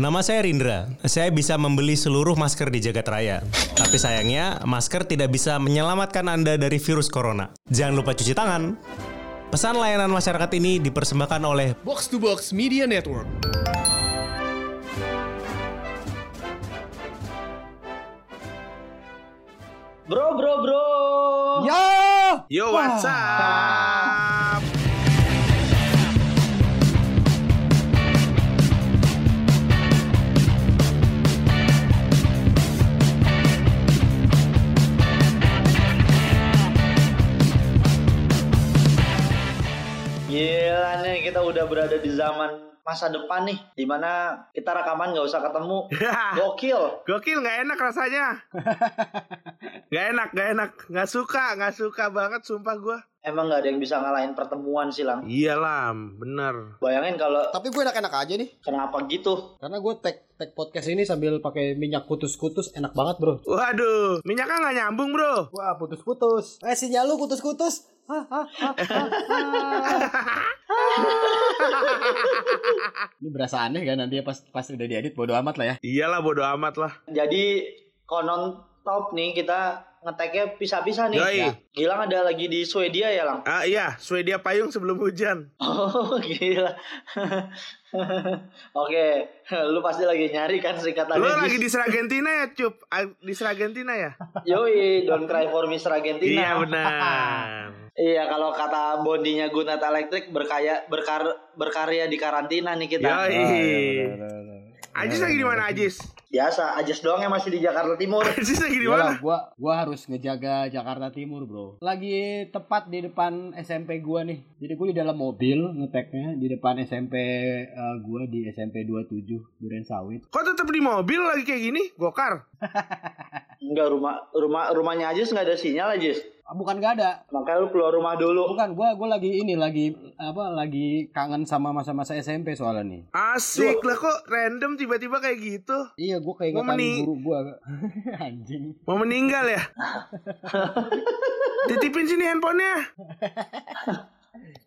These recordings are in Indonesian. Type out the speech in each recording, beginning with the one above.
Nama saya Rindra. Saya bisa membeli seluruh masker di jagat raya. Tapi sayangnya, masker tidak bisa menyelamatkan Anda dari virus corona. Jangan lupa cuci tangan. Pesan layanan masyarakat ini dipersembahkan oleh Box to Box Media Network. Bro, bro, bro. Ya. Yo, what's up? Gila nih kita udah berada di zaman masa depan nih di mana kita rekaman nggak usah ketemu gokil Gokil nggak enak rasanya. Nggak enak, nggak enak, nggak suka, nggak suka banget, sumpah gua. Emang nggak ada yang bisa ngalahin pertemuan sih lang Iya lam, bener. bayangin kalau Tapi gue enak-enak aja nih. kenapa gitu Karena gue tag tag podcast ini sambil pakai minyak kutus-kutus enak banget bro. Waduh, minyaknya nggak nyambung bro. Wah putus-putus. Eh sinyal lu kutus-kutus. Ini berasa aneh kan nanti pas pas udah diedit bodo amat lah ya. Iyalah bodo amat lah. jadi konon top nih kita ngeteknya pisah-pisah nih Yoi. Ya. Gilang ada lagi di Swedia ya lang Ah iya, Swedia payung sebelum hujan. oh gila oke lu pasti lagi nyari kan singkatannya Lu lagi di Argentina ya, Cup? Ah, Di Argentina ya? Yoi, don't cry for Miss Argentina. Iya benar. Iya, kalau kata bondinya Gunat Elektrik berkaya berkar, berkarya di karantina nih kita. Yoi. Ajis lagi di mana Ajis? Biasa, Ajas doang yang masih di Jakarta Timur. Ajis lagi di mana? gua gua harus ngejaga Jakarta Timur, Bro. Lagi tepat di depan SMP gua nih. Jadi gua di dalam mobil ngeteknya di depan SMP eh, gua di SMP 27 Duren Sawit. Kok tetap di mobil lagi kayak gini? Gokar. Enggak rumah rumah rumahnya Ajas nggak ada sinyal Ajas. Ah, Bukan gak ada. Makanya lu keluar rumah dulu. Bukan, gua gua lagi ini lagi apa lagi kangen sama masa-masa SMP soalnya nih. Asik lah kok random tiba-tiba kayak gitu. Iya, gua Mau keingetan meni- guru gua. Anjing. Mau meninggal ya? Titipin sini handphonenya.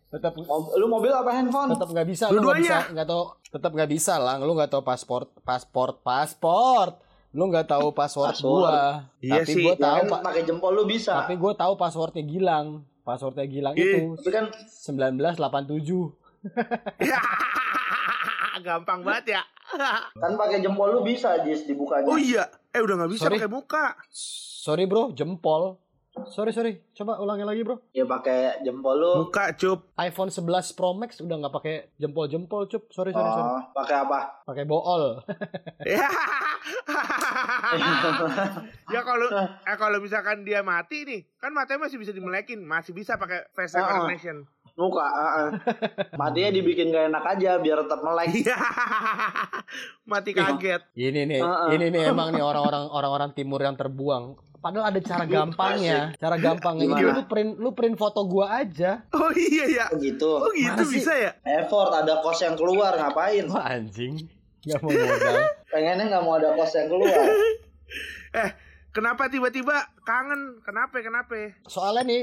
Tetap lu mobil apa handphone? tetap nggak bisa lu nggak bisa nggak tahu tetap nggak bisa lah lu nggak tahu paspor paspor paspor lu nggak tahu password Password. gua Iya tapi sih. gua Ya tahu kan pak pakai jempol lu bisa. tapi gua tahu passwordnya Gilang passwordnya Gilang Ih. itu Tapi kan 1987 Gampang banget ya. kan pakai jempol lu bisa Ajas dibukanya. Oh iya. Eh udah nggak bisa Sorry. pakai muka. sorry bro jempol sorry sorry coba ulangi lagi bro Ya pakai jempol lu. Muka cup. iPhone 11 Pro Max udah nggak pakai jempol jempol cup sorry sorry sorry Oh, pakai apa? pakai bool Ya. kalau eh kalau misalkan dia mati nih, kan matanya masih bisa dimelekin, masih bisa pakai face Ah. recognition. Muka, heeh. Matinya dibikin gak enak aja biar tetap melek. Iya. mati kaget. ini nih Heeh. ini nih emang nih orang-orang orang-orang timur yang terbuang padahal ada cara gampangnya cara gampangnya Gimana? lu print lu print foto gua aja Oh iya ya. Oh gitu. Oh gitu Mana sih? bisa ya? Effort ada kos yang keluar ngapain? Wah anjing Gak mau modal Pengennya nggak mau ada kos yang keluar. Eh, kenapa tiba-tiba kangen? Kenapa? Kenapa? Soalnya nih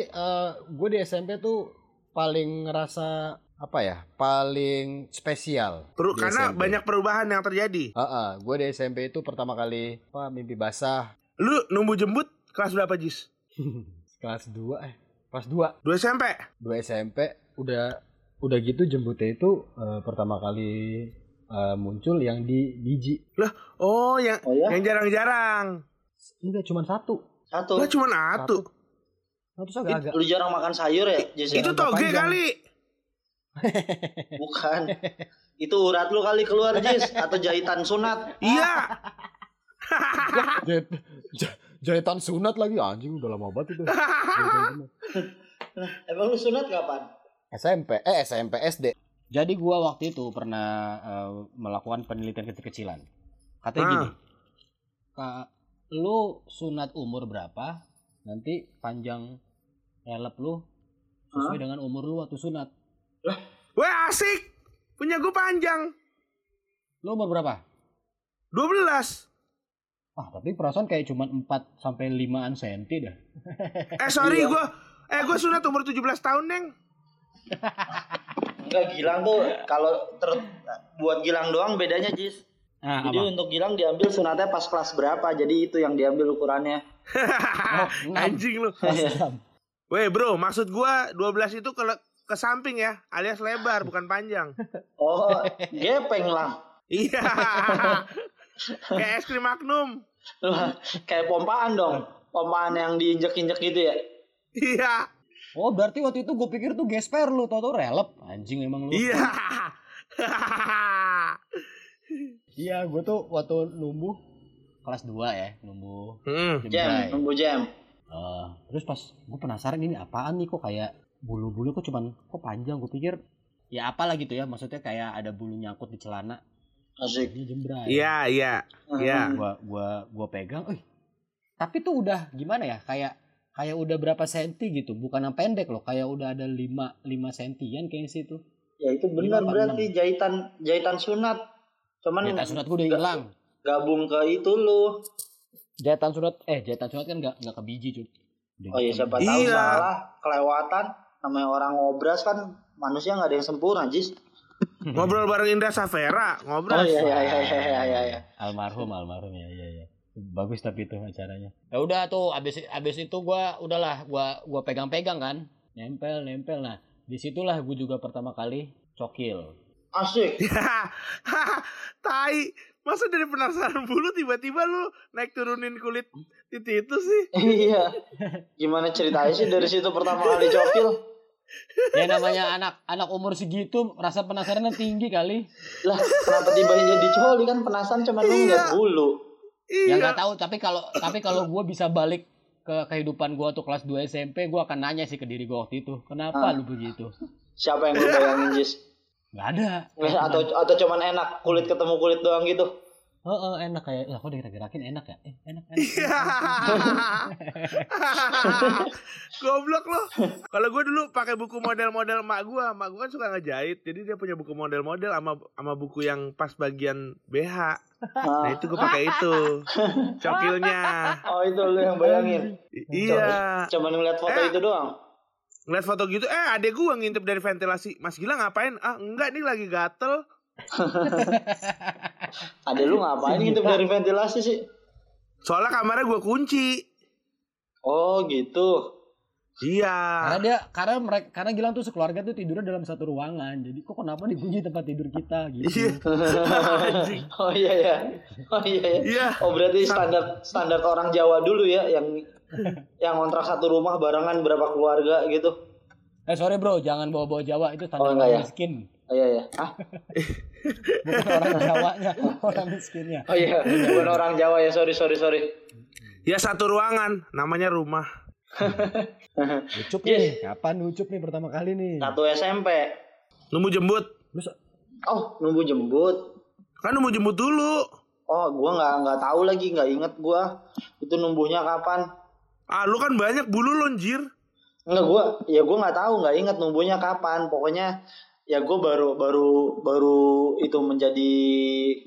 Gue di SMP tuh Paling ngerasa Apa ya Paling spesial Peru- karena SMP. banyak perubahan yang terjadi. Gue di SMP itu pertama kali Apa mimpi basah Lu numbu jembut kelas berapa, Jis? Kelas 2 eh Kelas 2 Dua SMP? 2 SMP Udah Udah gitu jembutnya itu eh, Pertama kali eh, Muncul yang di biji Oh, yang Oh ya? yang jarang-jarang. Enggak cuma satu Satu. Lah cuma satu. Satu saya agak Lu jarang makan sayur ya, Jess? ya? Itu toge panjang. kali. Bukan. Itu urat lu kali keluar, Jis. Atau jahitan sunat. Iya. Jahit, jah- jahitan sunat lagi anjing udah lama banget itu. Jahitan sunat. Emang lu sunat kapan? SMP, eh SMP SD. Jadi gua waktu itu pernah eh, melakukan penelitian kecil-kecilan. Katanya Ah. gini, Kak, lu sunat umur berapa? Nanti panjang elep lu sesuai dengan umur lu waktu sunat. Wah, asik. Punya gue panjang. Lu umur berapa? 12. Ah, tapi perasaan kayak cuma 4 sampai 5-an senti dah. Eh, sorry Iya. gue. Eh, gue sunat umur 17 tahun, Neng. Enggak Gilang tuh kalau ter buat Gilang doang bedanya Jis. Nah, Jadi apa? untuk Gilang diambil sunatnya pas kelas berapa? Jadi itu yang diambil ukurannya. Oh. Anjing lu. Weh bro, maksud gua 12 itu ke, ke samping ya, alias lebar bukan panjang. Oh, gepeng lah. Iya. Kayak es krim Magnum. Kayak pompaan dong. Pompaan yang diinjek-injek gitu ya. Iya. Oh, berarti waktu itu gue pikir tuh gesper lu, tau tau relep. Anjing emang lu. Iya. Iya, gue tuh waktu numbuh kelas 2 ya, numbuh Hmm. Jam, jembrai. nunggu jam. Eh, terus pas gue penasaran ini apaan nih kok kayak bulu-bulu kok cuman kok panjang gue pikir ya apalah gitu ya maksudnya kayak ada bulu nyangkut di celana Asik. ini jembrai Iya, iya. Iya. gua gua gua pegang eh tapi tuh udah gimana ya kayak kayak udah berapa senti gitu bukan yang pendek loh kayak udah ada 5 5 sentian kayaknya sih itu Ya itu benar berarti jahitan jahitan sunat. Cuman jahitan sunat gue udah hilang gabung ke itu lu. jahitan sunat eh jahitan sunat kan nggak nggak ke biji cuy Oh iya ke siapa biji. tahu Iya. salah kelewatan namanya orang ngobras kan manusia nggak ada yang sempurna Jis. Ngobrol bareng Indra Safera, ngobrol. Oh iya iya iya iya iya iya. iya. almarhum almarhum ya iya iya bagus tapi itu acaranya ya udah tuh abis abis itu gua udahlah gua gua pegang-pegang kan nempel nempel nah di situlah gue juga pertama kali cokil Asik. Tai. Masa dari penasaran bulu tiba-tiba lu naik turunin kulit titik itu sih? iya. Gimana ceritanya sih dari situ pertama kali cokil? ya namanya anak anak umur segitu rasa penasarannya tinggi kali Lah kenapa tiba jadi coli kan penasaran cuma lu Iya. bulu. ya Iya. nggak tahu tapi kalau tapi kalau gue bisa balik ke kehidupan gue tuh kelas 2 SMP gue akan nanya sih ke diri gue waktu itu kenapa Ah. lu begitu Siapa yang lu bayangin Jis? nggak ada atau atau cuman enak kulit ketemu kulit doang gitu? Oh, enak kayak lah kok digerak-gerakin enak ya eh enak enak, Iya. Goblok lo. Kalau gue dulu pakai buku model-model mak gue, mak gue kan suka ngejahit. Jadi dia punya buku model-model sama sama buku yang pas bagian BH. Nah, Nah, itu gue pakai itu. Cokilnya. oh itu lu yang bayangin. I- iya. Cuman ngeliat foto Eh. itu doang. Ngeliat foto gitu, eh adek gue ngintip dari ventilasi. Mas Gila ngapain? Ah enggak nih lagi gatel. Ada lu ngapain ngintip dari ventilasi sih? Soalnya kamarnya gue kunci. Oh gitu. Iya. Karena dia karena mereka karena Gilang tuh sekeluarga tuh tidurnya dalam satu ruangan. Jadi kok kenapa dikunci tempat tidur kita gitu. Iya. Anjing. Oh iya ya. Oh iya ya. Iya. Oh berarti standar standar orang Jawa dulu ya yang yang kontrak satu rumah barengan berapa keluarga gitu. Eh sorry bro, jangan bawa-bawa Jawa itu Oh, standar enggak orang ya? miskin. Oh iya ya. Ah, Bukan orang Jawanya, orang miskinnya. oh iya, bukan orang Jawa ya. Sorry sorry sorry. Ya satu ruangan, namanya rumah. Ucup nih, kapan Ucup nih pertama kali nih? Satu SMP. Nunggu jembut. Oh nunggu jembut. Kan nunggu jembut dulu. Oh gua nggak nggak tahu lagi nggak inget gua itu numbuhnya kapan. Ah, lu kan banyak bulu lonjir. Enggak gua ya gua nggak tahu nggak inget numbuhnya kapan. Pokoknya ya gua baru baru baru itu menjadi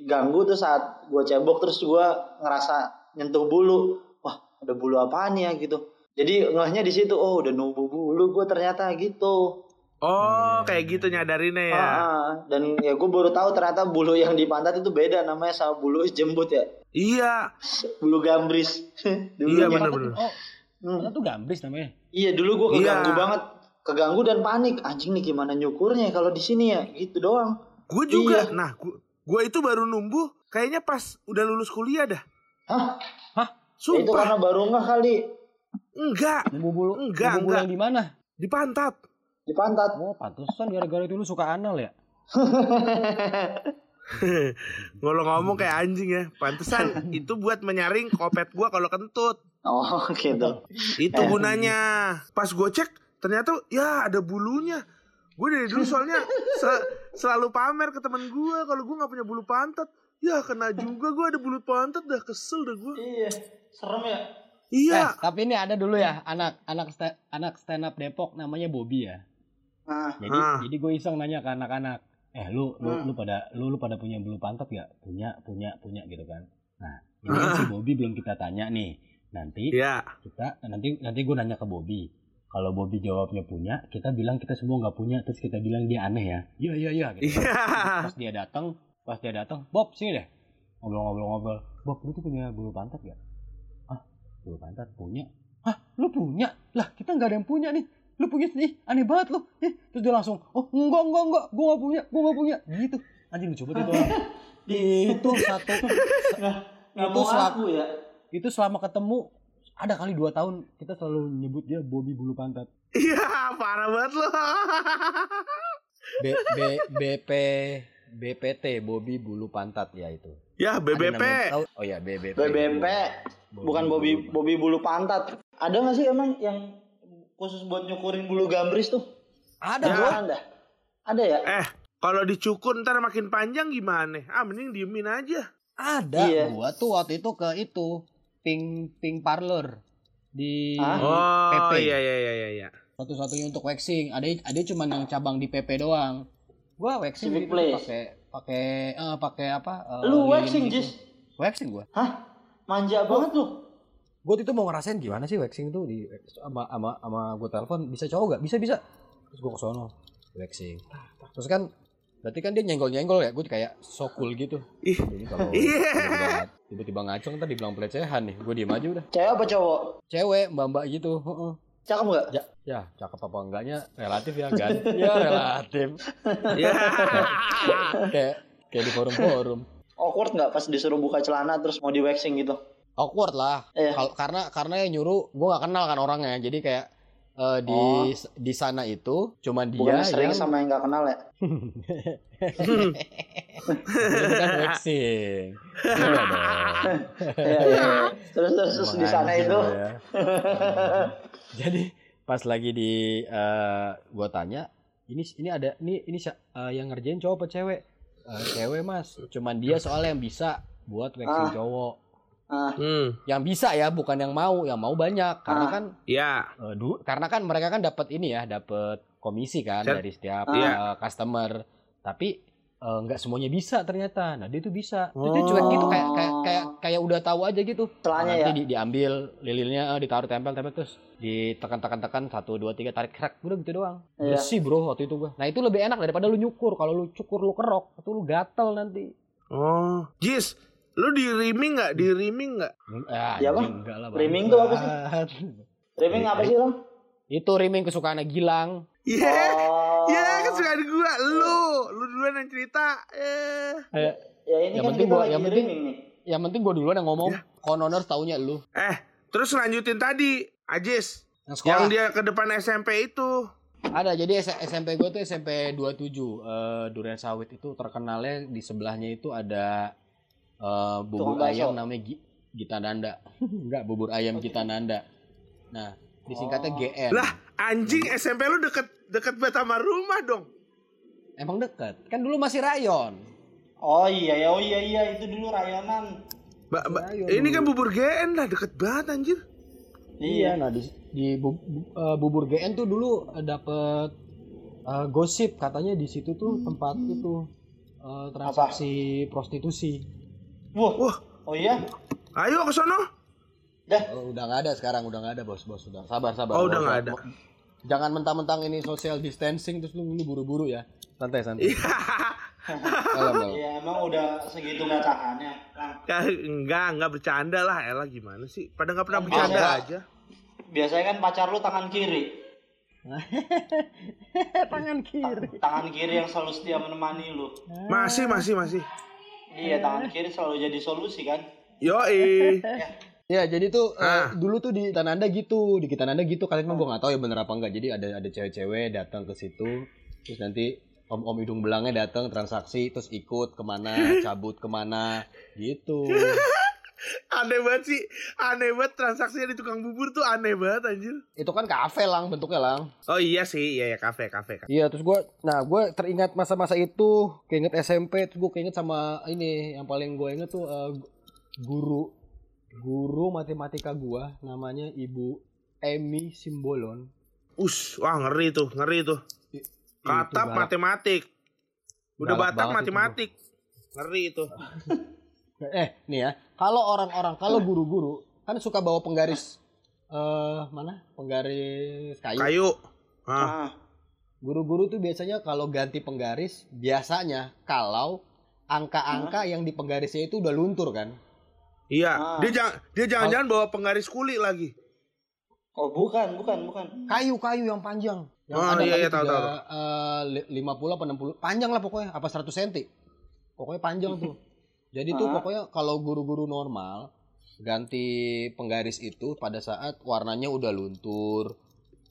ganggu tuh saat gua cebok terus gua ngerasa nyentuh bulu. Wah ada bulu apaan ya gitu. Jadi ngehnya di situ oh udah numbuh bulu gua ternyata gitu. Oh, kayak gitu nyadarinnya ya. Ah, dan ya gue baru tahu ternyata bulu yang di pantat itu beda namanya sama bulu jembut ya. Iya. Bulu gambris. Iya Dulunya. bener-bener. Oh, Hmm. tuh gambris namanya? Iya dulu gue keganggu Iya. banget, keganggu dan panik. Anjing nih gimana nyukurnya kalau di sini ya, gitu doang. Gue juga. Iya. Nah, gua, gua itu baru numbuh kayaknya pas udah lulus kuliah dah. Hah? Hah? Ya itu Sumpah. karena baru nggak kali Enggak, Numbu bulu, Enggak, numbu bulu enggak. yang di mana? di pantat. di pantat. Oh, pantesan gara-gara itu lu suka anal ya? Ngomong ngomong kayak anjing ya. Pantesan itu buat menyaring kopet gua kalau kentut. Oh gitu. Itu gunanya. Pas gue cek ternyata ya ada bulunya. Gue dari dulu soalnya se- selalu pamer ke temen gue kalau gue nggak punya bulu pantat. Ya kena juga gue ada bulu pantat dah kesel dah gue. Iya, serem ya. Iya. Eh, tapi ini ada dulu ya anak anak sta- anak stand up Depok namanya Bobby ya. Nah, Jadi Hah. jadi gue iseng nanya ke anak-anak, eh lu lu Hmm. lu pada lu lu pada punya bulu pantat gak? Punya punya punya gitu kan. Nah ini kan si Bobby belum kita tanya nih. Nanti Iya. kita nanti nanti gue nanya ke Bobby. Kalau Bobby jawabnya punya, kita bilang kita semua nggak punya, terus kita bilang dia aneh ya. Iya iya iya. Gitu. Iya. Pas dia datang, pas dia datang, Bob sini deh. ngobrol-ngobrol-ngobrol Bob lu tuh punya bulu pantat gak? ah bulu pantat punya ah lu punya lah kita nggak ada yang punya nih lu punya nih aneh banget lu eh, terus dia langsung oh enggak enggak enggak gua gak punya gua gak punya gitu anjing lucu banget itu orang itu satu Nggak itu mau selama, aku ya. itu selama ketemu ada kali dua tahun kita selalu nyebut dia Bobby bulu pantat Iya, parah banget lo. B, B, BP BPT Bobby bulu pantat ya itu ya, BBP. namanya- tahu- oh ya BBP BBP bukan Bobby bulu Bobby bulu pantat. Ada nggak sih emang yang khusus buat nyukurin bulu gambris tuh? ada Ya. bro Ada. Ada ya? Eh, kalau dicukur ntar makin panjang gimana? Ah, mending diemin aja. ada Iya. gua tuh waktu itu ke itu pink pink parlor di Hah? Oh, PP iya iya iya iya iya. satu-satunya untuk waxing ada ada cuman yang cabang di PP doang gua waxing Civic gitu Place. pakai pakai eh, pakai apa eh, Lu waxing, gitu. Jis? waxing gua Hah? Manja banget lu. gue itu mau ngerasain gimana sih waxing tuh di sama sama sama gue telepon bisa cowok gak bisa bisa terus gue kesono waxing terus kan berarti kan dia nyenggol nyenggol ya gue kayak so cool gitu Ih. jadi kalau Iya. tiba-tiba- tiba-tiba ngacung ntar dibilang pelecehan nih gue diem aja udah Cewek apa cowok? cewek mbak mbak gitu heeh. Cakep nggak? ya ya cakep apa enggaknya relatif ya kan ya relatif Ya. kayak kayak di forum-forum Awkward nggak pas disuruh buka celana terus mau di waxing gitu? awkward lah Iya. Kal- karena karena yang nyuruh gue gak kenal kan orangnya jadi kayak eh, di Oh. di sana itu cuman dia Bukan sering yang sama yang nggak kenal ya? Bukan waxing Iya. Iya, iya. Terus terus, terus di sana itu lo ya. jadi pas lagi di eh, gua tanya ini ini ada ini ini eh, yang ngerjain cowok apa cewek Eh, cewek mas cuman dia soalnya yang bisa buat waxing Ah. cowok ah, Hmm, yang bisa ya bukan yang mau yang mau banyak karena Ah. kan ya. eh, du- karena kan mereka kan dapat ini ya dapat komisi kan Set. dari setiap Ah. Iya. eh, customer tapi eh, nggak semuanya bisa ternyata nah dia tuh bisa terus dia cuek gitu kayak kayak kayak kayak udah tahu aja gitu celahnya nanti ya. di- diambil lilinnya eh, ditaruh tempel-tempel terus ditekan-tekan-tekan satu dua tiga tarik kerak udah gitu doang Iya. bersih bro waktu itu gua nah itu lebih enak daripada lu nyukur kalau lu cukur lu kerok itu lu gatel nanti Oh, Jis, lu di rimming nggak? Di rimming nggak? Ya, apa? enggak lah, Rimming tuh apa sih? Rimming apa sih, Lam? itu rimming kesukaannya Gilang Iya, Oh. iya kesukaan gua. Lu, lu duluan yang cerita. Eh, Eh, Ya ini Yang kan penting kita gua- lagi yang penting- nih. yang penting gua duluan yang ngomong Ya. kononers taunya lu eh, terus lanjutin tadi, Ajis, yang sekolah yang dia ke depan SMP itu. ada jadi SMP gue tuh SMP 27 eh, Durian Sawit itu terkenalnya di sebelahnya itu ada eh, bubur Tukang ayam namanya Gi Gita Nanda. Enggak bubur ayam Gita Nanda. Nah disingkatnya Oh. GN Lah, anjing SMP lu deket deket banget sama rumah dong. emang deket? Kan dulu masih rayon. Oh iya ya, oh iya iya itu dulu rayonan. Ba- ba- Ayo, ini kan bubur GN lah deket banget anjir. iya. Nah di, di bu- bu- eh, bubur GN tuh dulu eh, dapet eh, gosip. Katanya di situ tuh tempat itu eh, transaksi prostitusi Wah. Wah. Oh iya. Ayo ke sono. Dah. Oh, udah nggak ada sekarang, udah nggak ada bos, bos sudah. Sabar, sabar. Oh, udah Bos, nggak bos. ada. Jangan mentang-mentang ini social distancing terus lu ini buru-buru ya. Santai, santai. Iya. Iya emang udah segitu nggak tahannya. Ya, enggak, enggak bercanda lah. Elah gimana sih? Pada nggak pernah Oh, bercanda aja. Biasanya kan pacar lu tangan kiri. Tangan kiri. Tangan kiri yang selalu setia menemani lu. Masih, masih, masih. Iya, tangan kiri selalu jadi solusi kan. Yoi. Ya, jadi tuh Ah. dulu tuh di Tananda gitu, di Tananda gitu. Kalian mah gue nggak tahu ya bener apa enggak. Jadi ada ada cewek-cewek datang ke situ, terus nanti om-om hidung belangnya datang transaksi, terus ikut ke mana, cabut ke mana, gitu. Aneh banget sih. Aneh banget transaksinya di tukang bubur tuh aneh banget anjir. Itu kan kafe lang bentuknya lang. Oh iya sih, iya ya kafe, kafe. Iya, terus gue, nah gue teringat masa-masa itu, keinget SMP, terus gue keinget sama ini, yang paling gue inget tuh eh, guru, guru matematika gue, namanya Ibu Emi Simbolon. Us, wah ngeri tuh, ngeri tuh. Kata matematik. Udah batak banget itu, matematik. Ngeri itu. Eh, nih ya, kalau orang-orang, kalau guru-guru kan suka bawa penggaris, eh mana? Penggaris kayu. Kayu. Ah. Ah. Guru-guru tuh biasanya kalau ganti penggaris, biasanya kalau angka-angka yang di penggarisnya itu udah luntur kan. Iya, Ah. dia jangan dia jangan-jangan bawa penggaris kuli lagi. Oh bukan, bukan, bukan. Kayu-kayu yang panjang. Yang Oh, ada iya, iya, tahu, tahu. eh, li- 50 apa 60 panjang lah pokoknya apa 100 cm. Pokoknya panjang tuh. Jadi tuh Ah. pokoknya kalau guru-guru normal ganti penggaris itu pada saat warnanya udah luntur,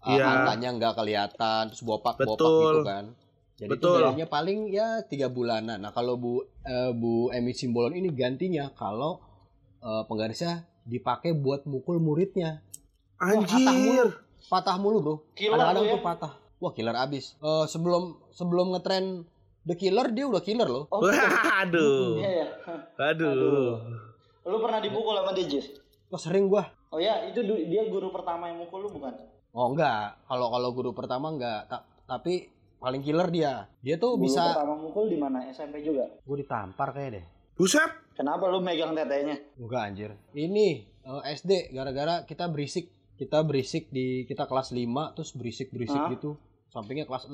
eh, Iya. angkanya nggak kelihatan, terus bopak-bopak Betul. gitu kan. Jadi itu Betul. jadinya paling ya tiga bulanan. Nah kalau Bu eh, Bu Emi Simbolon ini gantinya kalau eh, penggarisnya dipakai buat mukul muridnya. Anjir. Patah mulu bro. Killer Kadang-kadang tuh ya. tuh patah. Wah killer abis. Eh, sebelum sebelum ngetren The Killer dia udah killer loh. Oh, betul. Aduh. Iya, iya. Aduh. Lu pernah dipukul sama dia, Jis? Wah sering gua. Oh ya, itu dia guru pertama yang mukul lu bukan? Oh enggak. Kalau kalau guru pertama enggak. Ta- tapi paling killer dia. Dia tuh Guru bisa. pertama mukul di mana? SMP juga. Gue ditampar kayak deh. Buset. Kenapa lu megang tetenya? Enggak anjir. Ini eh, SD gara-gara kita berisik. Kita berisik di kita kelas 5 terus berisik-berisik gitu. Sampingnya kelas 6.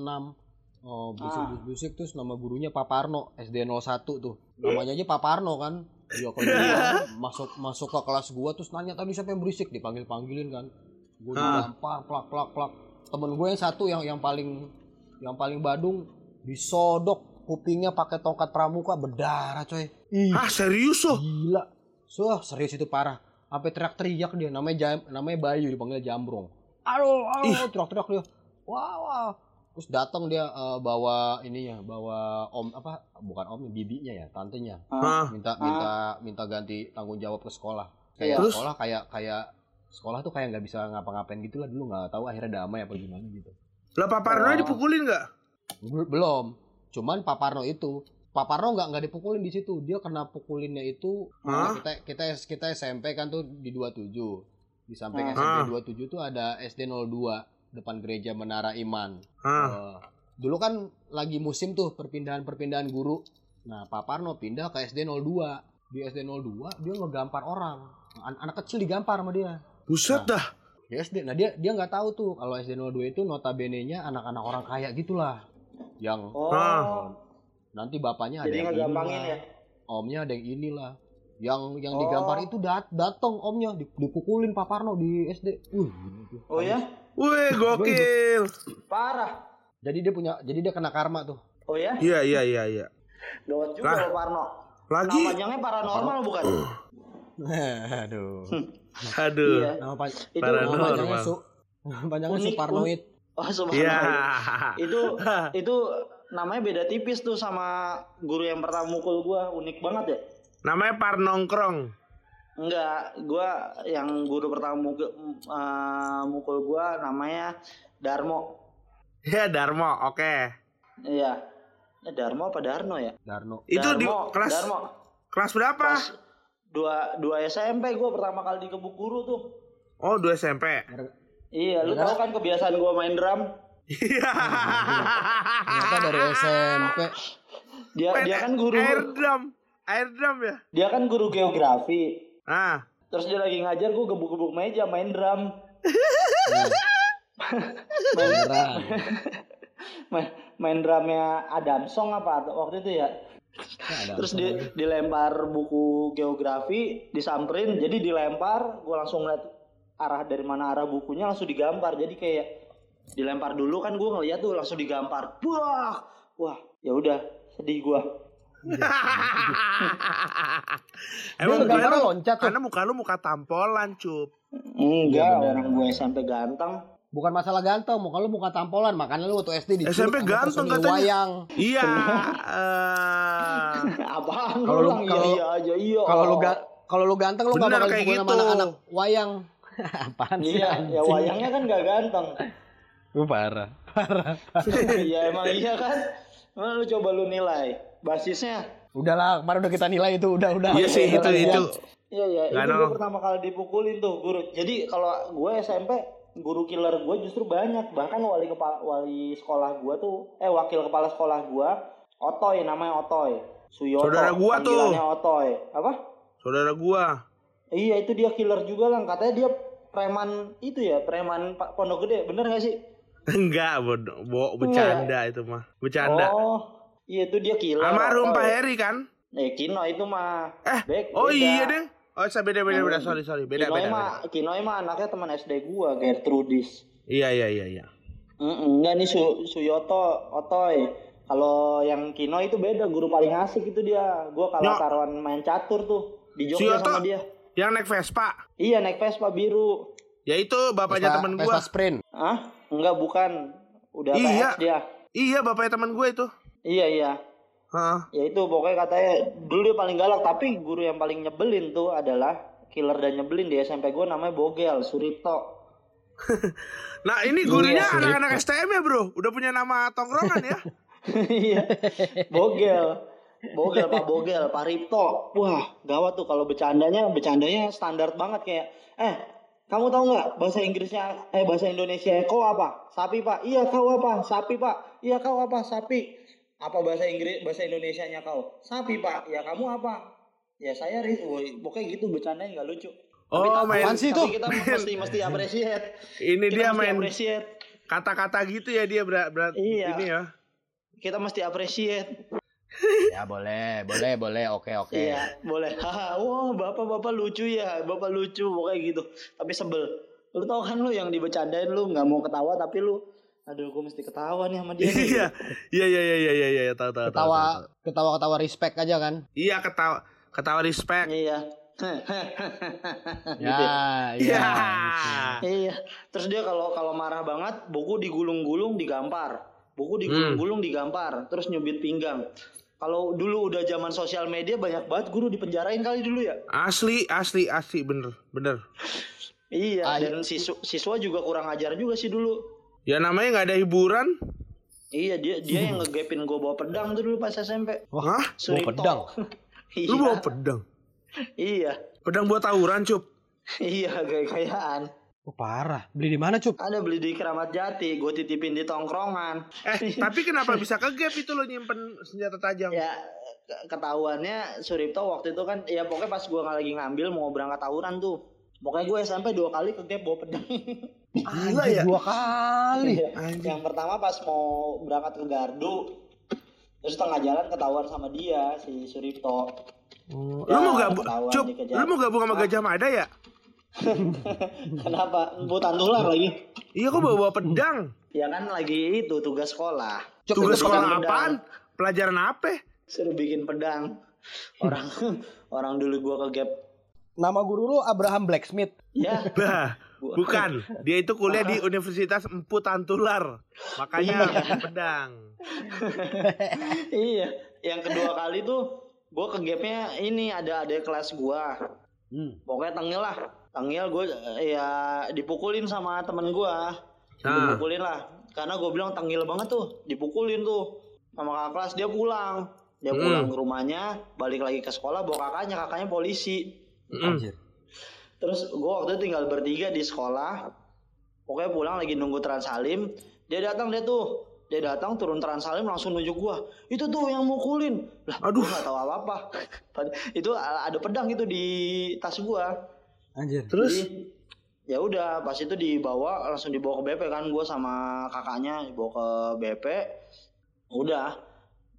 Oh, Ah. berisik-berisik terus nama gurunya Paparno, SD 01 tuh. Namanya aja Paparno kan. Dia keluar masuk masuk ke kelas gua terus nanya tadi siapa yang berisik dipanggil-panggilin kan. Gua Ah. digampar plak plak plak. Temen gue yang satu yang yang paling yang paling badung disodok kupingnya pakai tongkat pramuka berdarah coy. Ih. Ah, serius loh. Gila. So, serius itu parah. Sampai teriak-teriak dia. Namanya jam, namanya Bayu dipanggil Jambrong. Aduh, aduh, teriak-teriak dia. Wah, wah. Terus datang dia eh, bawa ininya, bawa om apa? Bukan om, bibinya ya, tantenya. Ah, Minta minta minta ganti tanggung jawab ke sekolah. Iya. Kayak Terus? sekolah kayak kayak sekolah tuh kayak nggak bisa ngapa-ngapain gitu lah dulu nggak tahu akhirnya damai apa gimana gitu. lah Pak Parno Oh. dipukulin nggak? Bel- Belum. Cuman Paparno itu Paparno nggak nggak dipukulin di situ. Dia kena pukulinnya itu Hah? kita kita kita SMP kan tuh di 27. Di samping Hah? SMP 27 tuh ada SD 02 depan gereja Menara Iman. Ah, Eh, dulu kan lagi musim tuh perpindahan-perpindahan guru. Nah, Paparno pindah ke SD 02. Di SD 02 dia ngegampar orang. An- anak kecil digampar sama dia. buset Nah. dah. Di SD. Nah, dia dia nggak tahu tuh kalau SD 02 itu notabene-nya anak-anak orang kaya gitulah. Yang Oh. Nanti bapaknya ada Jadi yang inilah, ya. omnya ada yang inilah yang yang Oh. digampar itu dat datang omnya di- dipukulin Pak Parno di SD uh gila tuh. Oh ya? Wih, gokil. Parah. jadi dia punya jadi dia kena karma tuh Oh ya? Iya, iya, iya, iya. Gawat juga lo Parno. Lagi, Nama panjangnya paranormal bukan? aduh aduh. Iya. nama, pan Itu nama Paranormal. panjangnya su nama panjangnya Unik, Suparnoid Oh, Iya. subhanallah. Itu itu namanya beda tipis tuh sama guru yang pertama mukul gua, unik banget ya. Namanya Parnongkrong. Enggak, gua yang guru pertama mukul, eh, mukul gua namanya Darmo. Ya, Darmo. Oke. Iya. Eh, Darmo apa Darno ya? Darno Itu di kelas Darmo. kelas berapa? Kelas dua dua SMP gua pertama kali dikebuk guru tuh. Oh, 2 SMP. Iya, lu tahu kan kebiasaan gua main drum? Iya. ternyata dari SMP Dia dia kan guru air drum. Air drum ya? dia kan guru geografi. Ah. Terus dia lagi ngajar gua gebuk-gebuk meja main drum. main, beneran main, main drumnya Adam Song apa waktu itu ya? Terus di, dilempar buku geografi, disamperin, jadi dilempar, gue langsung lihat arah dari mana arah bukunya langsung digambar. Jadi kayak dilempar dulu kan gue ngeliat tuh langsung digambar. Wah, wah, ya udah sedih gue. Emang Dia gambarnya lu- loncat tuh. Karena muka lu muka tampolan, cup. Enggak, orang gue SMP ganteng. bukan masalah ganteng muka lu muka tampolan makanya lu waktu SD diculik SMP ganteng katanya. wayang Iya. eh, Apaan Kalau lu kalau- iya, iya aja iya. kalau lu ga kalau lu ganteng lu nggak Bener bakal kayak dipukul sama gitu. anak-anak wayang apaan sih Iya, ya wayangnya kan gak ganteng. Lu parah Iya emang iya kan. Mana lu coba lu nilai basisnya. udahlah kemarin udah kita nilai itu udah udah Iya sih itu itu. Iya iya, itu gue pertama kali dipukulin tuh guru. Jadi kalau gue SMP guru killer gue justru banyak. Bahkan wali kepala wali sekolah gue tuh, eh wakil kepala sekolah gue, Otoy namanya Otoy. Suyoto. Saudara gua tuh. Otoy. Apa? Saudara gua. Iya itu dia killer juga lah. Katanya dia preman itu ya, preman Pak Pondok Gede. Bener gak sih? Enggak, bodoh. Bo, bercanda itu mah. Bercanda. Oh, iya itu dia killer. Almarhum. Pak Heri kan? Eh Kino itu mah. Eh, Bek- oh beda. iya deh. Oh, saya beda beda beda. Yang Sorry sorry. Beda Kinoy beda. mah, beda. Kinoy mah anaknya teman SD gua, Gertrudis. Iya iya iya iya. Mm enggak nih Su, Suyoto, Otoy. Kalau yang Kino itu beda, guru paling asik itu dia. Gua kalah Nyok. taruhan main catur tuh di Jogja Suyoto sama dia. yang naik Vespa. Iya naik Vespa biru. Ya itu bapaknya Vespa- temen Vespa gua. sprint. Hah? Enggak bukan. Udah Iya. PX dia. Iya bapaknya temen gue itu. Iya iya. Heeh. Ya itu pokoknya katanya dulu dia paling galak tapi guru yang paling nyebelin tuh adalah killer dan nyebelin di SMP gue namanya Bogel Suripto. Nah ini gurunya Iya, anak-anak STM ya bro. Udah punya nama tongkrongan ya. Iya. Bogel. Bogel Pak Bogel, Pak Ripto. Wah, gawat tuh kalau bercandanya, bercandanya standar banget kayak eh kamu tahu nggak bahasa Inggrisnya eh bahasa Indonesia kau apa? Sapi Pak. Iya kau apa? Sapi Pak. Iya kau apa? Sapi. Apa bahasa Inggris bahasa Indonesianya kau? Sapi Pak. Ya kamu apa? Ya saya pokoknya gitu bercandanya nggak lucu. Oh, tapi, main- sih tapi tuh? kita mesti mesti appreciate. Ini Kita dia main appreciate. kata-kata gitu ya dia berat berat Iya. ini ya. Kita mesti appreciate. Ya boleh, boleh, boleh. Oke, oke. Iya, boleh. Haha, wah bapak-bapak lucu ya, bapak lucu pokoknya gitu. Tapi sebel. Lu tau kan lu yang dibecandain lu nggak mau ketawa tapi lu, aduh gue mesti ketawa nih sama dia. Iya. Iya iya iya iya iya iya tahu tahu. tahu, tahu, tahu. Ketawa, ketawa, ketawa respect aja kan. Iya ketawa ketawa respect. Iya. Ya, Iya. iya. Iya. Terus dia kalau kalau marah banget, buku digulung-gulung digampar. Buku digulung-gulung digampar, terus nyubit pinggang. Kalau dulu udah zaman sosial media banyak banget guru dipenjarain kali dulu ya. Asli asli asli bener bener. Iya, Ah, dan siswa, siswa juga kurang ajar juga sih dulu. Ya namanya nggak ada hiburan. Iya, dia dia yang ngegepin gue bawa pedang tuh dulu pas SMP. Hah? Bawa Suripto. pedang. iya. Lu bawa pedang? Iya. Pedang buat tawuran cup. Iya, gaya-gayaan. Oh, parah. Beli di mana, Cup? Ada beli di Keramat Jati, gue titipin di tongkrongan. Eh tapi kenapa bisa ke gap itu lo nyimpen senjata tajam? Ya ke- ketahuannya Suripto waktu itu kan ya pokoknya pas gue lagi ngambil mau berangkat tawuran tuh. Pokoknya gue SMP dua kali ke gap bawa pedang. Gila Anjir, ya. Dua kali. Iya. Yang pertama pas mau berangkat ke Gardu, terus tengah jalan ketahuan sama dia si Suripto. Oh, Ya, lu mau gabung, cup? dikejar. Lu mau gabung sama Gajah Mada ya? Kenapa? Butan tular lagi. Iya kok bawa bawa pedang. Ya kan lagi itu tugas sekolah. Cup, Tugas sekolah pedang. apaan? Pelajaran apa? Suruh bikin pedang. Orang orang dulu gua ke gap. Nama guru lu Abraham Blacksmith. Ya, Bah, bukan. Dia itu kuliah di Universitas Empu Tantular. Makanya bawa pedang. iya. Yang kedua kali tuh gua ke gapnya ini ada ada kelas gua. Hmm. Pokoknya tengil lah. Tengil gue ya dipukulin sama temen gua. Ah. Dipukulin lah. Karena gue bilang tengil banget tuh. Dipukulin tuh. Sama kakak kelas dia pulang. Dia Hmm. pulang ke rumahnya, balik lagi ke sekolah bawa kakaknya, kakaknya polisi. Mm. Terus gue waktu itu tinggal bertiga di sekolah. Pokoknya pulang lagi nunggu Transalim. Dia datang dia tuh. Dia datang turun Transalim langsung nunjuk gua. Itu tuh yang mukulin. Lah, Aduh. Gak tahu apa-apa. itu ada pedang itu di tas gua. Anjir. Terus? Ya udah pas itu dibawa langsung dibawa ke BP kan gua sama kakaknya dibawa ke BP. Udah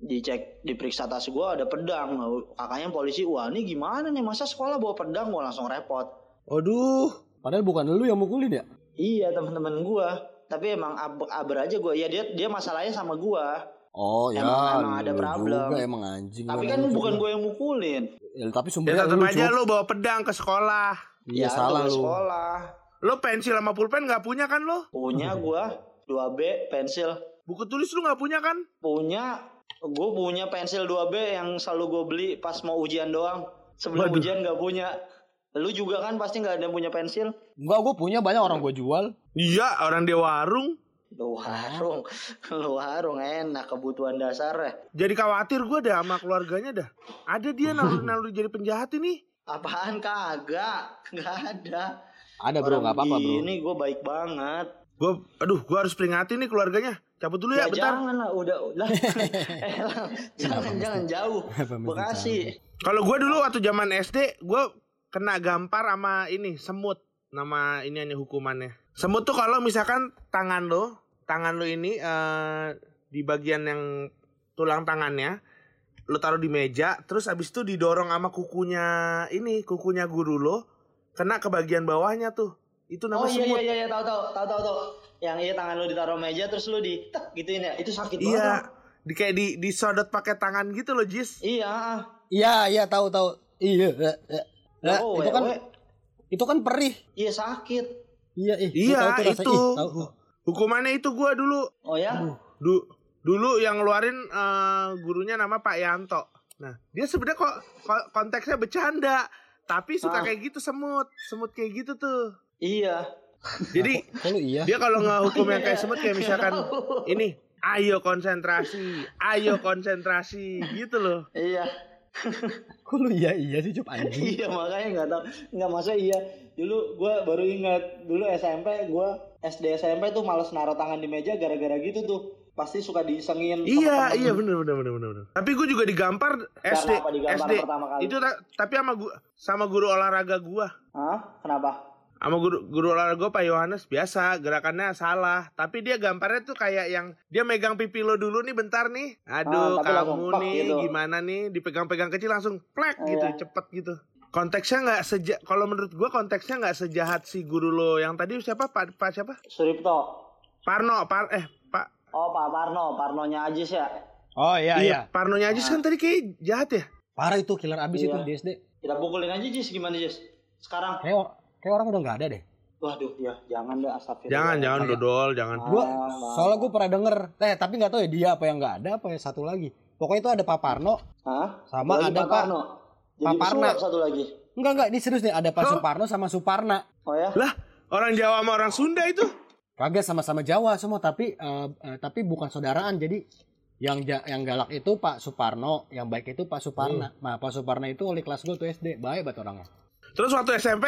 dicek diperiksa tas gua ada pedang kakaknya polisi wah ini gimana nih masa sekolah bawa pedang gua langsung repot Aduh. Padahal bukan lu yang mukulin ya? Iya teman-teman gua. Tapi emang aber, aber aja gua. Ya dia dia masalahnya sama gua. Oh ya, Emang- emang ada problem. juga emang anjing. Tapi emang kan lu bukan gua yang mukulin. Ya, tapi Ya sumbernya tetap lu, aja lu bawa pedang ke sekolah. Iya ya, salah lu. sekolah. Lu pensil sama pulpen nggak punya kan lu? Punya gua 2B pensil. Buku tulis lu nggak punya kan? Punya gua punya pensil 2B yang selalu gua beli pas mau ujian doang. Sebelum Waduh. ujian nggak punya. Lu juga kan pasti nggak ada yang punya pensil. Enggak, gue punya banyak orang gue jual. Iya, orang di warung. Lu warung, lu warung enak kebutuhan dasar ya. Jadi khawatir gue dah sama keluarganya dah. Ada dia naluri-naluri jadi penjahat ini. Apaan kagak? Nggak ada. Ada bro, nggak apa-apa bro. Ini gue baik banget. Gue, aduh, gue harus peringatin nih keluarganya. Cabut dulu ya, Ya, bentar. jangan lah, udah, udah. eh, jangan, jangan jauh. Bekasi. Kalau gue dulu waktu zaman SD, gue kena gampar sama ini semut. Nama ini ini hukumannya. Semut tuh kalau misalkan tangan lo, tangan lo ini eh, di bagian yang tulang tangannya, lu taruh di meja, terus abis itu didorong sama kukunya ini, kukunya guru lo, kena ke bagian bawahnya tuh. Itu nama Oh iya semut. iya iya iya tahu tahu tahu tahu tahu. Yang iya tangan lu ditaruh meja terus lu di tek gituin ya. Itu sakit banget. Iya, di kayak di disodot pakai tangan gitu loh, Jis. Iya. ah. Iya, iya tahu tahu. Iya. eh. Nah, Oh, itu kan wewe. itu kan perih. Iya sakit. Iya, ih. gua Iya, tahu tuh rasanya. itu. Ih, tahu. Hukumannya itu gua dulu. Oh ya? Du- dulu yang ngeluarin eh, gurunya nama Pak Yanto. Nah, dia sebenarnya kok ko- konteksnya bercanda, tapi suka Ah. kayak gitu semut, semut kayak gitu tuh. Iya. Jadi lu iya? dia kalau ngehukum yang kayak Iya. semut kayak misalkan ini, ayo konsentrasi, ayo konsentrasi gitu loh. Iya. Kok lu iya iya sih cup anjing. iya makanya nggak tahu nggak masa iya dulu gue baru ingat dulu SMP gue SD SMP tuh males naruh tangan di meja gara-gara gitu tuh pasti suka disengin Iya, iya bener bener bener bener. Tapi gue juga digampar SD, apa digampar SD. pertama kali? Itu ta- tapi sama gua sama guru olahraga gua. Hah? kenapa sama guru guru olahraga gua Pak Yohanes biasa gerakannya salah. Tapi dia gambarnya tuh kayak yang dia megang pipi lo dulu nih bentar nih. Aduh Ah, langsung kamu nih gitu. gimana nih? Dipegang-pegang kecil langsung plek Ah, gitu iya. cepet gitu. Konteksnya nggak seja kalau menurut gua konteksnya nggak sejahat si guru lo. Yang tadi siapa? Pak Pak siapa? Suripto. Parno Par eh Pak. Oh Pak Parno Parnonya Ajis ya? Oh iya iya. Parnonya aja kan tadi kayak jahat ya? Parah itu killer abis Iya. itu di SD. kita pukulin aja Jis. Gimana Jis? Sekarang kayak orang udah nggak ada deh. waduh ya jangan deh astagfirullah jangan jangan kayak- dodol jangan Gua Ah, soalnya gue pernah denger, eh tapi nggak tahu ya dia apa yang nggak ada apa ya satu lagi. Pokoknya itu ada Pak Parno, Hah? Sama Lagi ada Pak- Parno. Pak pesulap satu lagi enggak enggak ini serius nih ada Pak? Suparno sama Suparna. oh ya lah orang Jawa sama orang Sunda itu Kagak sama-sama Jawa semua tapi eh, eh, tapi bukan saudaraan jadi yang ja- yang galak itu Pak Suparno, yang baik itu Pak Suparna. Nah Pak Suparna itu wali kelas gue tuh SD, baik banget orangnya. Terus waktu SMP,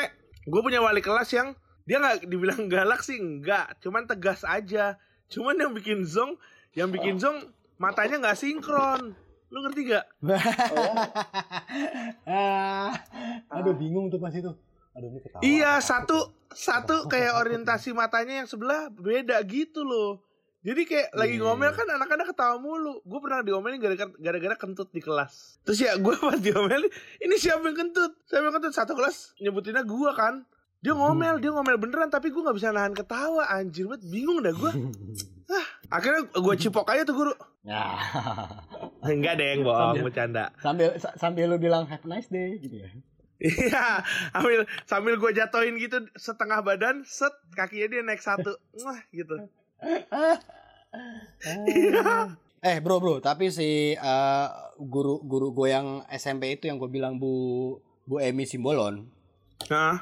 gue punya wali kelas yang dia nggak dibilang galak sih enggak, cuman tegas aja. Cuman yang bikin zong, yang bikin zong matanya nggak sinkron. Lu ngerti gak? oh ah, aduh bingung tuh pas itu. Aduh ini ketawa. Iya, satu satu kayak orientasi matanya yang sebelah beda gitu loh. Jadi kayak lagi Iya. ngomel kan anak-anak ketawa mulu. Gue pernah diomelin gara-gara kentut di kelas. Terus ya gue pas diomelin, ini siapa yang kentut? Siapa yang kentut? Satu kelas nyebutinnya gue kan. Dia ngomel, dia ngomel beneran tapi gue nggak bisa nahan ketawa anjir banget bingung dah gue. Ah, akhirnya gue cipok aja tuh guru. Nah, Enggak deh, yang bohong, Sambil- bercanda. sambil sa- sambil lu bilang have a nice day gitu ya. Iya, sambil sambil gue jatoin gitu setengah badan, set kakinya dia naik satu, wah gitu. Eh bro bro, tapi si eh, guru guru gue yang SMP itu yang gue bilang Bu Bu Emi Simbolon. Nah,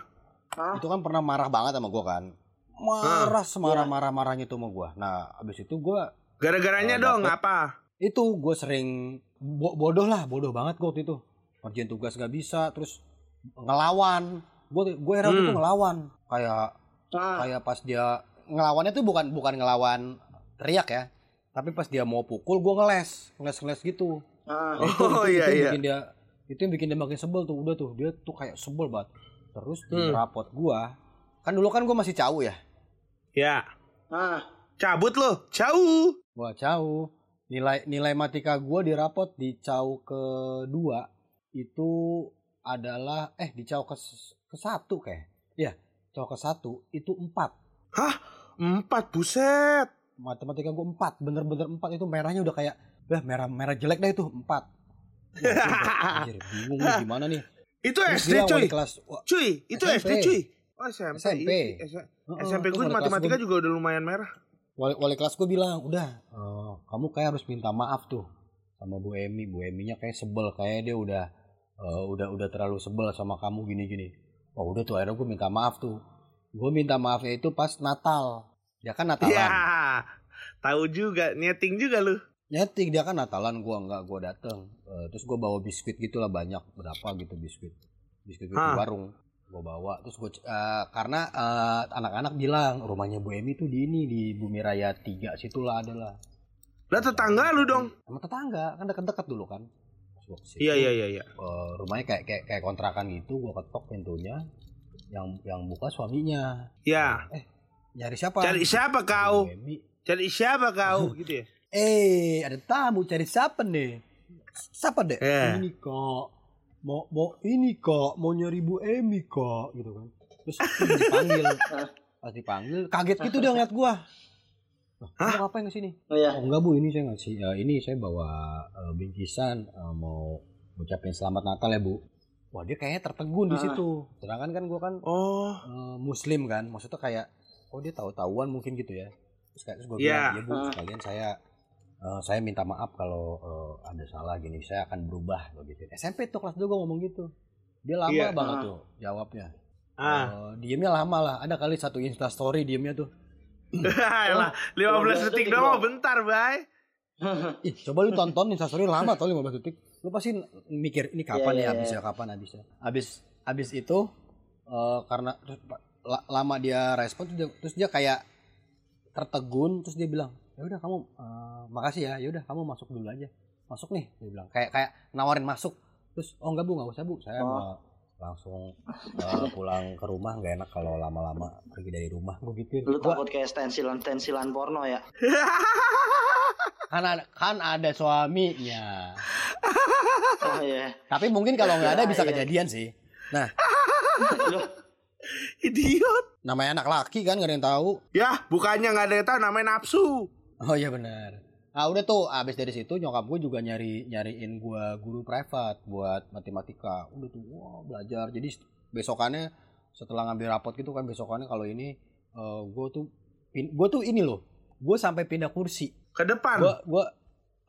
Hah? itu kan pernah marah banget sama gue kan, marah semarah marah marahnya tuh sama gue. Nah abis itu gue gara-garanya Oh, dong apa? itu gue sering bo- bodoh lah bodoh banget gue waktu itu. Kerjaan tugas gak bisa terus ngelawan. Gue gue heran Hmm. itu ngelawan. Kayak Ah, kayak pas dia ngelawannya tuh bukan bukan ngelawan teriak ya. Tapi pas dia mau pukul gue ngeles ngeles ngeles gitu. Ah. Nah, itu, Oh, itu, iya, itu yang iya. bikin dia itu yang bikin dia makin sebel tuh. Udah tuh dia tuh kayak sebel banget. Terus di Hmm. rapot gua kan dulu kan gua masih jauh ya? Ya, Ah, cabut loh, jauh. gua jauh nilai nilai matika gua di rapot di cau kedua itu adalah eh di cau ke ke satu kayak ya cau ke satu itu empat Empat buset. matematika gua empat bener-bener empat itu merahnya udah kayak lah merah merah jelek dah itu empat Wah, anjir, bingung nih gimana nih Itu Terus SD cuy. kelas wah, Cuy, itu SMP. SD cuy. Oh SMP. SMP. SMP gue matematika juga udah lumayan merah. wali, wali kelas gue bilang udah eh, kamu kayak harus minta maaf tuh sama Bu Emi Bu Eminya kayak sebel kayak dia udah eh, udah udah terlalu sebel sama kamu gini gini oh udah tuh akhirnya gue minta maaf tuh gue minta maafnya itu pas Natal dia kan Natalan Iya. Tahu juga, nyeting juga lu. nyeting dia kan Natalan gue nggak gue dateng Eh, terus gue bawa biskuit gitulah banyak berapa gitu biskuit biskuit di Hah. warung gue bawa terus gue karena eh, anak-anak bilang rumahnya Bu Emi tuh di ini di Bumi Raya 3 situlah adalah Lah tetangga lu dong. sama tetangga kan deket-deket dulu kan Iya iya iya iya. eh, rumahnya kayak kayak kayak kontrakan gitu gua ketok pintunya yang yang buka suaminya. Ya. nyari siapa? Cari siapa kau? Cari siapa kau? Gitu ya? eh ada tamu cari siapa nih? Siapa dek? Iya. ini kok. Mau mau ini kok. Mau nyari Bu Emi kok. Gitu kan. Terus dipanggil. Pas dipanggil kaget gitu dia ngeliat gua. Kamu ngapain ke sini? Oh ya. oh enggak bu ini saya ngasih eh, ini saya bawa eh, bingkisan eh, mau ucapin selamat Natal ya bu wah dia kayaknya tertegun di situ sedangkan kan gua kan Oh, eh, muslim kan maksudnya kayak oh dia tahu-tahuan mungkin gitu ya terus kayak terus gue Iya. bilang ya bu sekalian saya eh, saya minta maaf kalau eh, ada salah gini saya akan berubah begitu SMP tuh kelas 2 gue ngomong gitu dia lama Iya. banget Ah. tuh jawabnya ah. Eh, diemnya lama lah ada kali satu insta story diemnya tuh Elah, 15 15 detik doang. bentar, Bay. ih coba lu tonton insta story lama tau 15 detik lu pasti mikir ini kapan Iya, ya iya, habisnya kapan habisnya? Habis habis itu eh, karena terus lama dia respon terus dia, terus dia kayak tertegun terus dia bilang ya udah kamu eh, makasih ya ya udah kamu masuk dulu aja. Masuk nih dia bilang. Kayak kayak nawarin masuk. Terus oh enggak bu nggak usah bu. Saya Oh. mau langsung eh, pulang ke rumah nggak enak kalau lama-lama pergi dari rumah. Gue gitu Lu takut kayak stensilan-stensilan porno ya? kan ada, kan ada suaminya. Oh iya. tapi mungkin kalau nggak ada Ya, bisa iya. kejadian sih. Nah. Loh, Idiot. namanya anak laki kan nggak ada yang tahu. Ya, bukannya nggak ada yang tahu namanya nafsu. oh iya benar. Ah udah tuh abis dari situ nyokap gue juga nyari nyariin gue guru privat buat matematika. Udah tuh wah belajar. Jadi besokannya setelah ngambil rapot gitu kan besokannya kalau ini gue tuh gue tuh ini loh gue sampai pindah kursi Ke depan. gue gue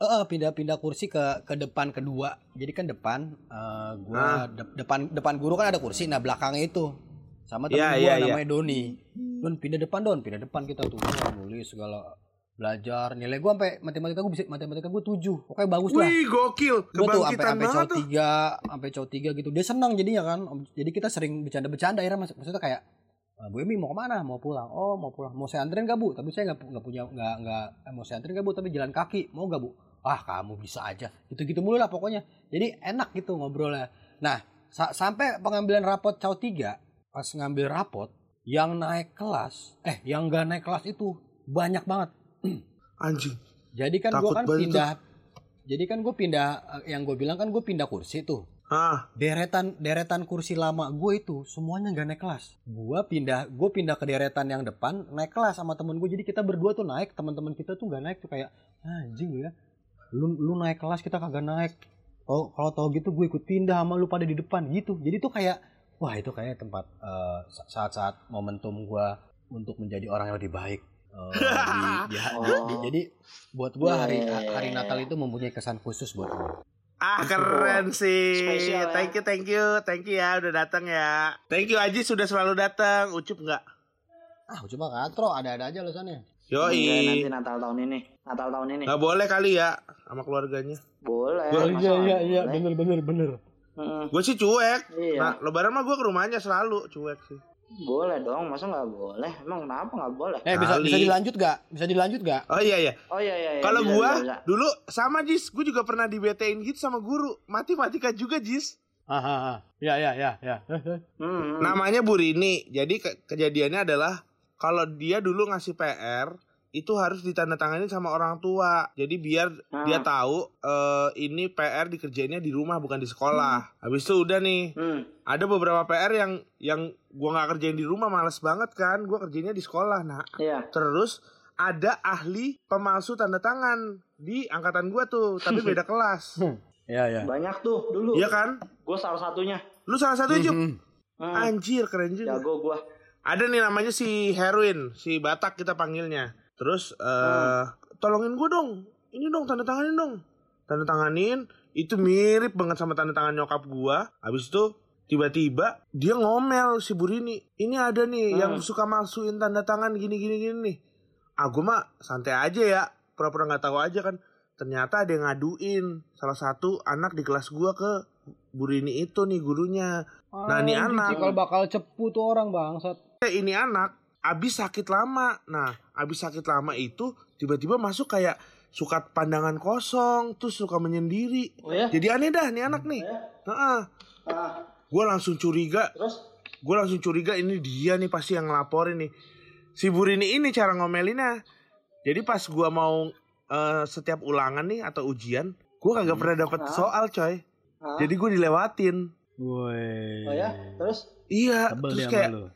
eh pindah-pindah kursi ke ke depan kedua. Jadi kan depan eh, Ah. gua de- depan depan guru kan ada kursi nah belakangnya itu. Sama temen Iya, gua iya. namanya Doni. Don pindah depan Don pindah depan kita tuh. Nulis segala belajar. Nilai gua sampai matematika gua bisa matematika gua tujuh. Pokoknya bagus lah. Wih, gokil. gua tuh sampai sampai cowok tiga sampai cowok tiga gitu. Dia senang jadinya kan. Jadi kita sering bercanda-bercanda akhirnya mas- maksudnya kayak "Eh, Bu Emi mau ke mana? Mau pulang? Oh mau pulang. Mau saya anterin gak bu? Tapi saya nggak nggak punya nggak nggak eh, mau saya anterin gak bu? Tapi jalan kaki mau gak bu? Ah kamu bisa aja. Gitu gitu mulu lah pokoknya. Jadi enak gitu ngobrolnya. Nah sa- sampai pengambilan rapot caw tiga pas ngambil rapot yang naik kelas eh yang nggak naik kelas itu banyak banget. Anjing. Jadi kan gue kan pindah. Jadi kan gue pindah eh, yang gue bilang kan gue pindah kursi tuh Ah, deretan deretan kursi lama gue itu semuanya nggak naik kelas. Gue pindah gue pindah ke deretan yang depan naik kelas sama temen gue jadi kita berdua tuh naik teman-teman kita tuh nggak naik tuh kayak "Ah, anjing ya. Lu lu naik kelas kita kagak naik. Kalau kalau tau gitu gue ikut pindah sama lu pada di depan gitu. Jadi tuh kayak wah itu kayak tempat eh, sa- saat-saat momentum gue untuk menjadi orang yang lebih baik. Eh, di- di- di- di- jadi buat gue hari Iya, iya, hari iya. Natal itu mempunyai kesan khusus buat gue ah keren sih. Spesial ya. Thank you, thank you, thank you ya udah datang ya. Thank you Aji sudah selalu datang. Ucup nggak? ah cuma katro ada-ada aja alasannya Enggak, nanti. Natal tahun ini. Natal tahun ini. Nggak boleh kali ya sama keluarganya. Boleh. Oh, masa nggak boleh? bener bener bener Mm-mm. Gue sih cuek. Iya. Nah, lebaran mah gue ke rumahnya selalu cuek sih. Boleh dong, masa nggak boleh? Emang kenapa nggak boleh? Eh bisa Kali. bisa dilanjut gak? Bisa dilanjut gak? Oh iya iya. Oh iya iya. iya, Kalau gua bisa, bisa. dulu sama Jis, gue juga pernah dibetain gitu sama guru matematika juga Jis. Hahaha. Ya ya ya ya. Hmm, hmm. Namanya Bu Rini. Jadi ke- kejadiannya adalah kalau dia dulu ngasih PR itu harus ditandatangani sama orang tua. Jadi biar Ah. dia tahu eh, ini PR dikerjainnya di rumah bukan di sekolah. Habis itu udah nih. Hmm. Ada beberapa PR yang yang gua nggak kerjain di rumah males banget kan. Gua kerjainnya di sekolah. Nah, Iya. Terus ada ahli pemalsu tanda tangan di angkatan gua tuh, tapi beda kelas. Ya ya. Banyak tuh dulu. Iya kan? Gue salah satunya. Lu salah satu aja. Mhm. Hmm. Anjir, keren juga. Jago gue. Ada nih namanya si Herwin, si Batak kita panggilnya. Terus eh tolongin gua dong. Ini dong tanda tanganin dong. Tanda tanganin itu mirip banget sama tanda tangan nyokap gua. Habis itu tiba-tiba dia ngomel si Burini. Ini ada nih Hmm. yang suka malsuin tanda tangan gini gini gini nih. Ah mah santai aja ya. Pura-pura nggak tahu aja kan. Ternyata ada yang ngaduin salah satu anak di kelas gua ke Burini itu nih gurunya. Nah, ini anak. Kalau bakal cepu tuh orang bangsat. Eh, ini anak abis sakit lama. Nah, abis sakit lama itu tiba-tiba masuk kayak suka pandangan kosong, terus suka menyendiri. Oh ya? Jadi aneh dah nih anak nih. Heeh. Ah, Gue langsung curiga, terus? gue langsung curiga ini dia nih pasti yang ngelaporin nih. Si Burini ini cara ngomelinnya. Jadi pas gua mau eh, setiap ulangan nih atau ujian, gue kagak pernah dapet Hah? soal coy. Hah? Jadi gue dilewatin. Woi. oh ya terus Iya, terus kayak lu.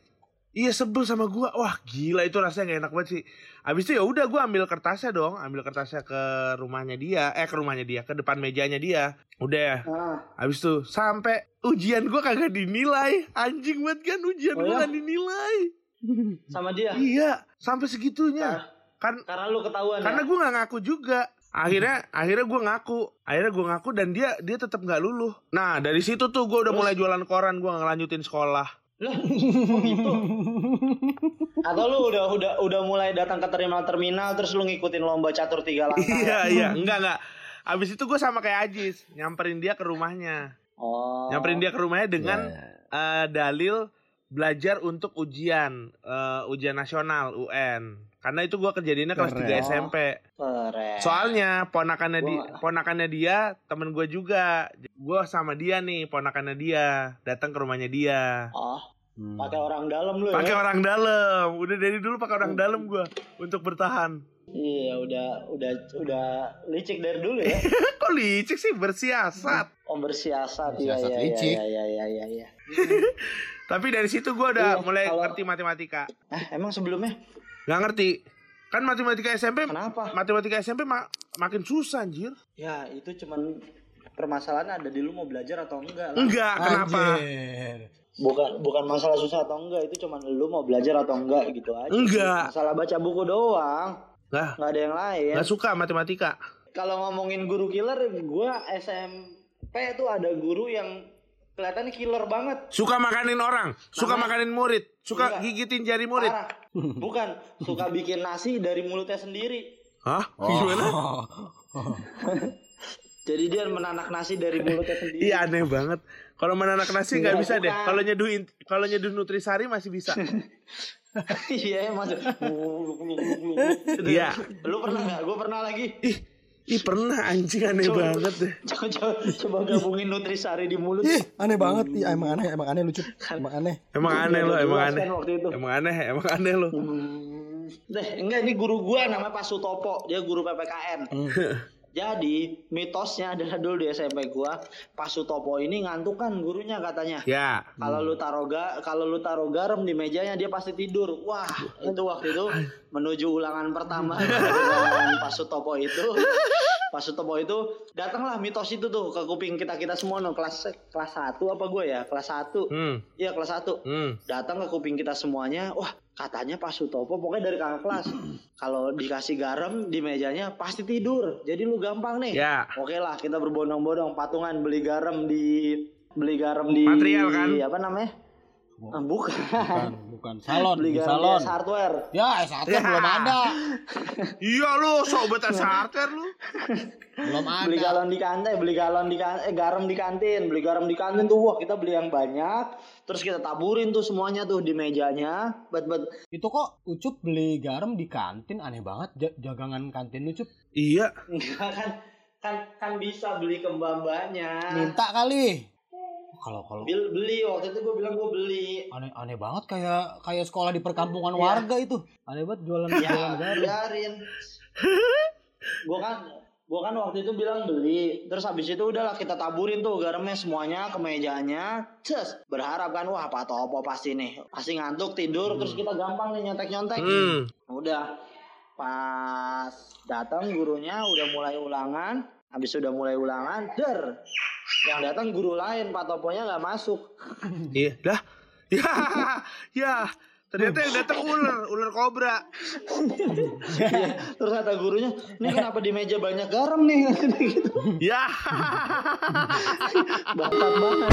Iya sebel sama gua. Wah gila itu rasanya gak enak banget sih. Abis itu ya udah gua ambil kertasnya dong, ambil kertasnya ke rumahnya dia, eh ke rumahnya dia, ke depan mejanya dia. Udah. ah, Abis itu sampai ujian gua kagak dinilai. Anjing banget kan ujian Oh, gua ya? gak dinilai. sama dia Iya, sampai segitunya. Kan karena lu ketahuan karena ya gua nggak ngaku juga. Akhirnya akhirnya gua ngaku. Akhirnya gua ngaku dan dia dia tetap nggak luluh. Nah, dari situ tuh gua udah Terus? mulai jualan koran, gua ngelanjutin sekolah. Lah, kok gitu atau lu udah udah udah mulai datang ke terminal terminal terus lu ngikutin lomba catur tiga langkah Iya iya enggak enggak. Abis itu gue sama kayak Ajis nyamperin dia ke rumahnya, oh nyamperin dia ke rumahnya dengan Ya. eh, dalil belajar untuk ujian eh, ujian nasional UN. Karena itu gue kejadiannya kelas Keren. 3 SMP. keren Soalnya ponakannya di ponakannya dia temen gue juga. Gue sama dia nih ponakannya dia datang ke rumahnya dia. oh Hmm. pakai orang dalam lu Pakai ya orang dalam. Udah dari dulu pakai orang dalam gue untuk bertahan. iya udah udah udah licik dari dulu ya Kok licik sih bersiasat. om bersiasat ya Bersiasat ya licik. ya ya ya ya ya Tapi dari situ gue udah Iya, mulai kalau- ngerti matematika. ah emang sebelumnya Gak ngerti. Kan matematika SMP, kenapa matematika SMP ma- makin susah anjir. ya itu cuman permasalahan ada di lu mau belajar atau enggak lah. Enggak, kenapa? Anjir. bukan bukan masalah susah atau enggak itu cuman lu mau belajar atau enggak gitu aja Enggak. masalah baca buku doang Lah, nggak ada yang lain gak suka matematika. kalau ngomongin guru killer gua SMP tuh ada guru yang kelihatannya killer banget Suka makanin orang, suka Namanya- makanin murid, suka Enggak. gigitin jari murid. parah bukan suka bikin nasi dari mulutnya sendiri Hah? Gimana? jadi dia menanak nasi dari mulutnya sendiri Iya aneh banget. Kalau menanak nasi nggak Enggak, bisa deh. bukan. Kalau nyeduh kalau nyeduh nutrisari masih bisa. iya masuk Iya. lu pernah nggak gue pernah lagi Ih, ih pernah anjing aneh Coba. banget deh. coba, coba, coba gabungin nutrisari di mulut Ih, aneh banget. Ih, emang aneh, emang aneh lucu. Emang aneh. Emang aneh lo, emang aneh. Emang aneh, emang aneh lo. Hmm, deh enggak ini guru gua namanya Pak Sutopo dia guru PPKN jadi mitosnya adalah dulu di SMP gua Pak Sutopo ini ngantuk kan gurunya katanya. Ya. kalau lu taruh ga, kalau lu taruh garam di mejanya dia pasti tidur. Wah itu waktu itu menuju ulangan pertama. Pak Sutopo itu. Pak Sutopo itu datanglah mitos itu tuh ke kuping kita kita semua no kelas kelas satu apa gue ya? Kelas satu. Hmm. iya kelas satu. Hmm. datang ke kuping kita semuanya. Wah katanya Pak Sutopo pokoknya dari kakak kelas. Kalau dikasih garam di mejanya pasti tidur. Jadi lu gampang nih. Ya. oke lah kita berbondong-bondong. Patungan beli garam di beli garam di Material kan? apa namanya Ah, bukan Bukan, bukan. Salon, beli di salon. di hardware Ya, S1 Ya. belum ada. Iya lu, sobat hardware lu. Belum ada. beli galon di kantin beli galon di kan- eh, garam di kantin beli garam di kantin tuh wah kita beli yang banyak terus kita taburin tuh semuanya tuh di mejanya bet bet Itu kok Ucup beli garam di kantin aneh banget. Ja- jagangan kantin lu, Cup. Iya. enggak kan kan kan bisa beli ke mbak-mbaknya Minta kali. Kalau kalau Bil- beli. Waktu itu gue bilang gue beli. Aneh aneh banget kayak kayak sekolah di perkampungan Iya. warga itu. Aneh banget jualan jualan ya garam. biarin. Gue kan gue kan waktu itu bilang beli. Terus habis itu udahlah kita taburin tuh garamnya semuanya ke mejanya. Cus, berharap kan wah Pak Topo pasti nih. Pasti ngantuk tidur terus kita gampang nih nyontek nyontek Hmm. udah. Pas datang gurunya udah mulai ulangan. Habis udah mulai ulangan der yang datang guru lain Pak Toponya nggak masuk Iya, dah. Ya, ya. Ternyata yang datang ular, ular kobra. Iya, terus kata gurunya ini kenapa di meja banyak garam nih gitu Ya. bakat banget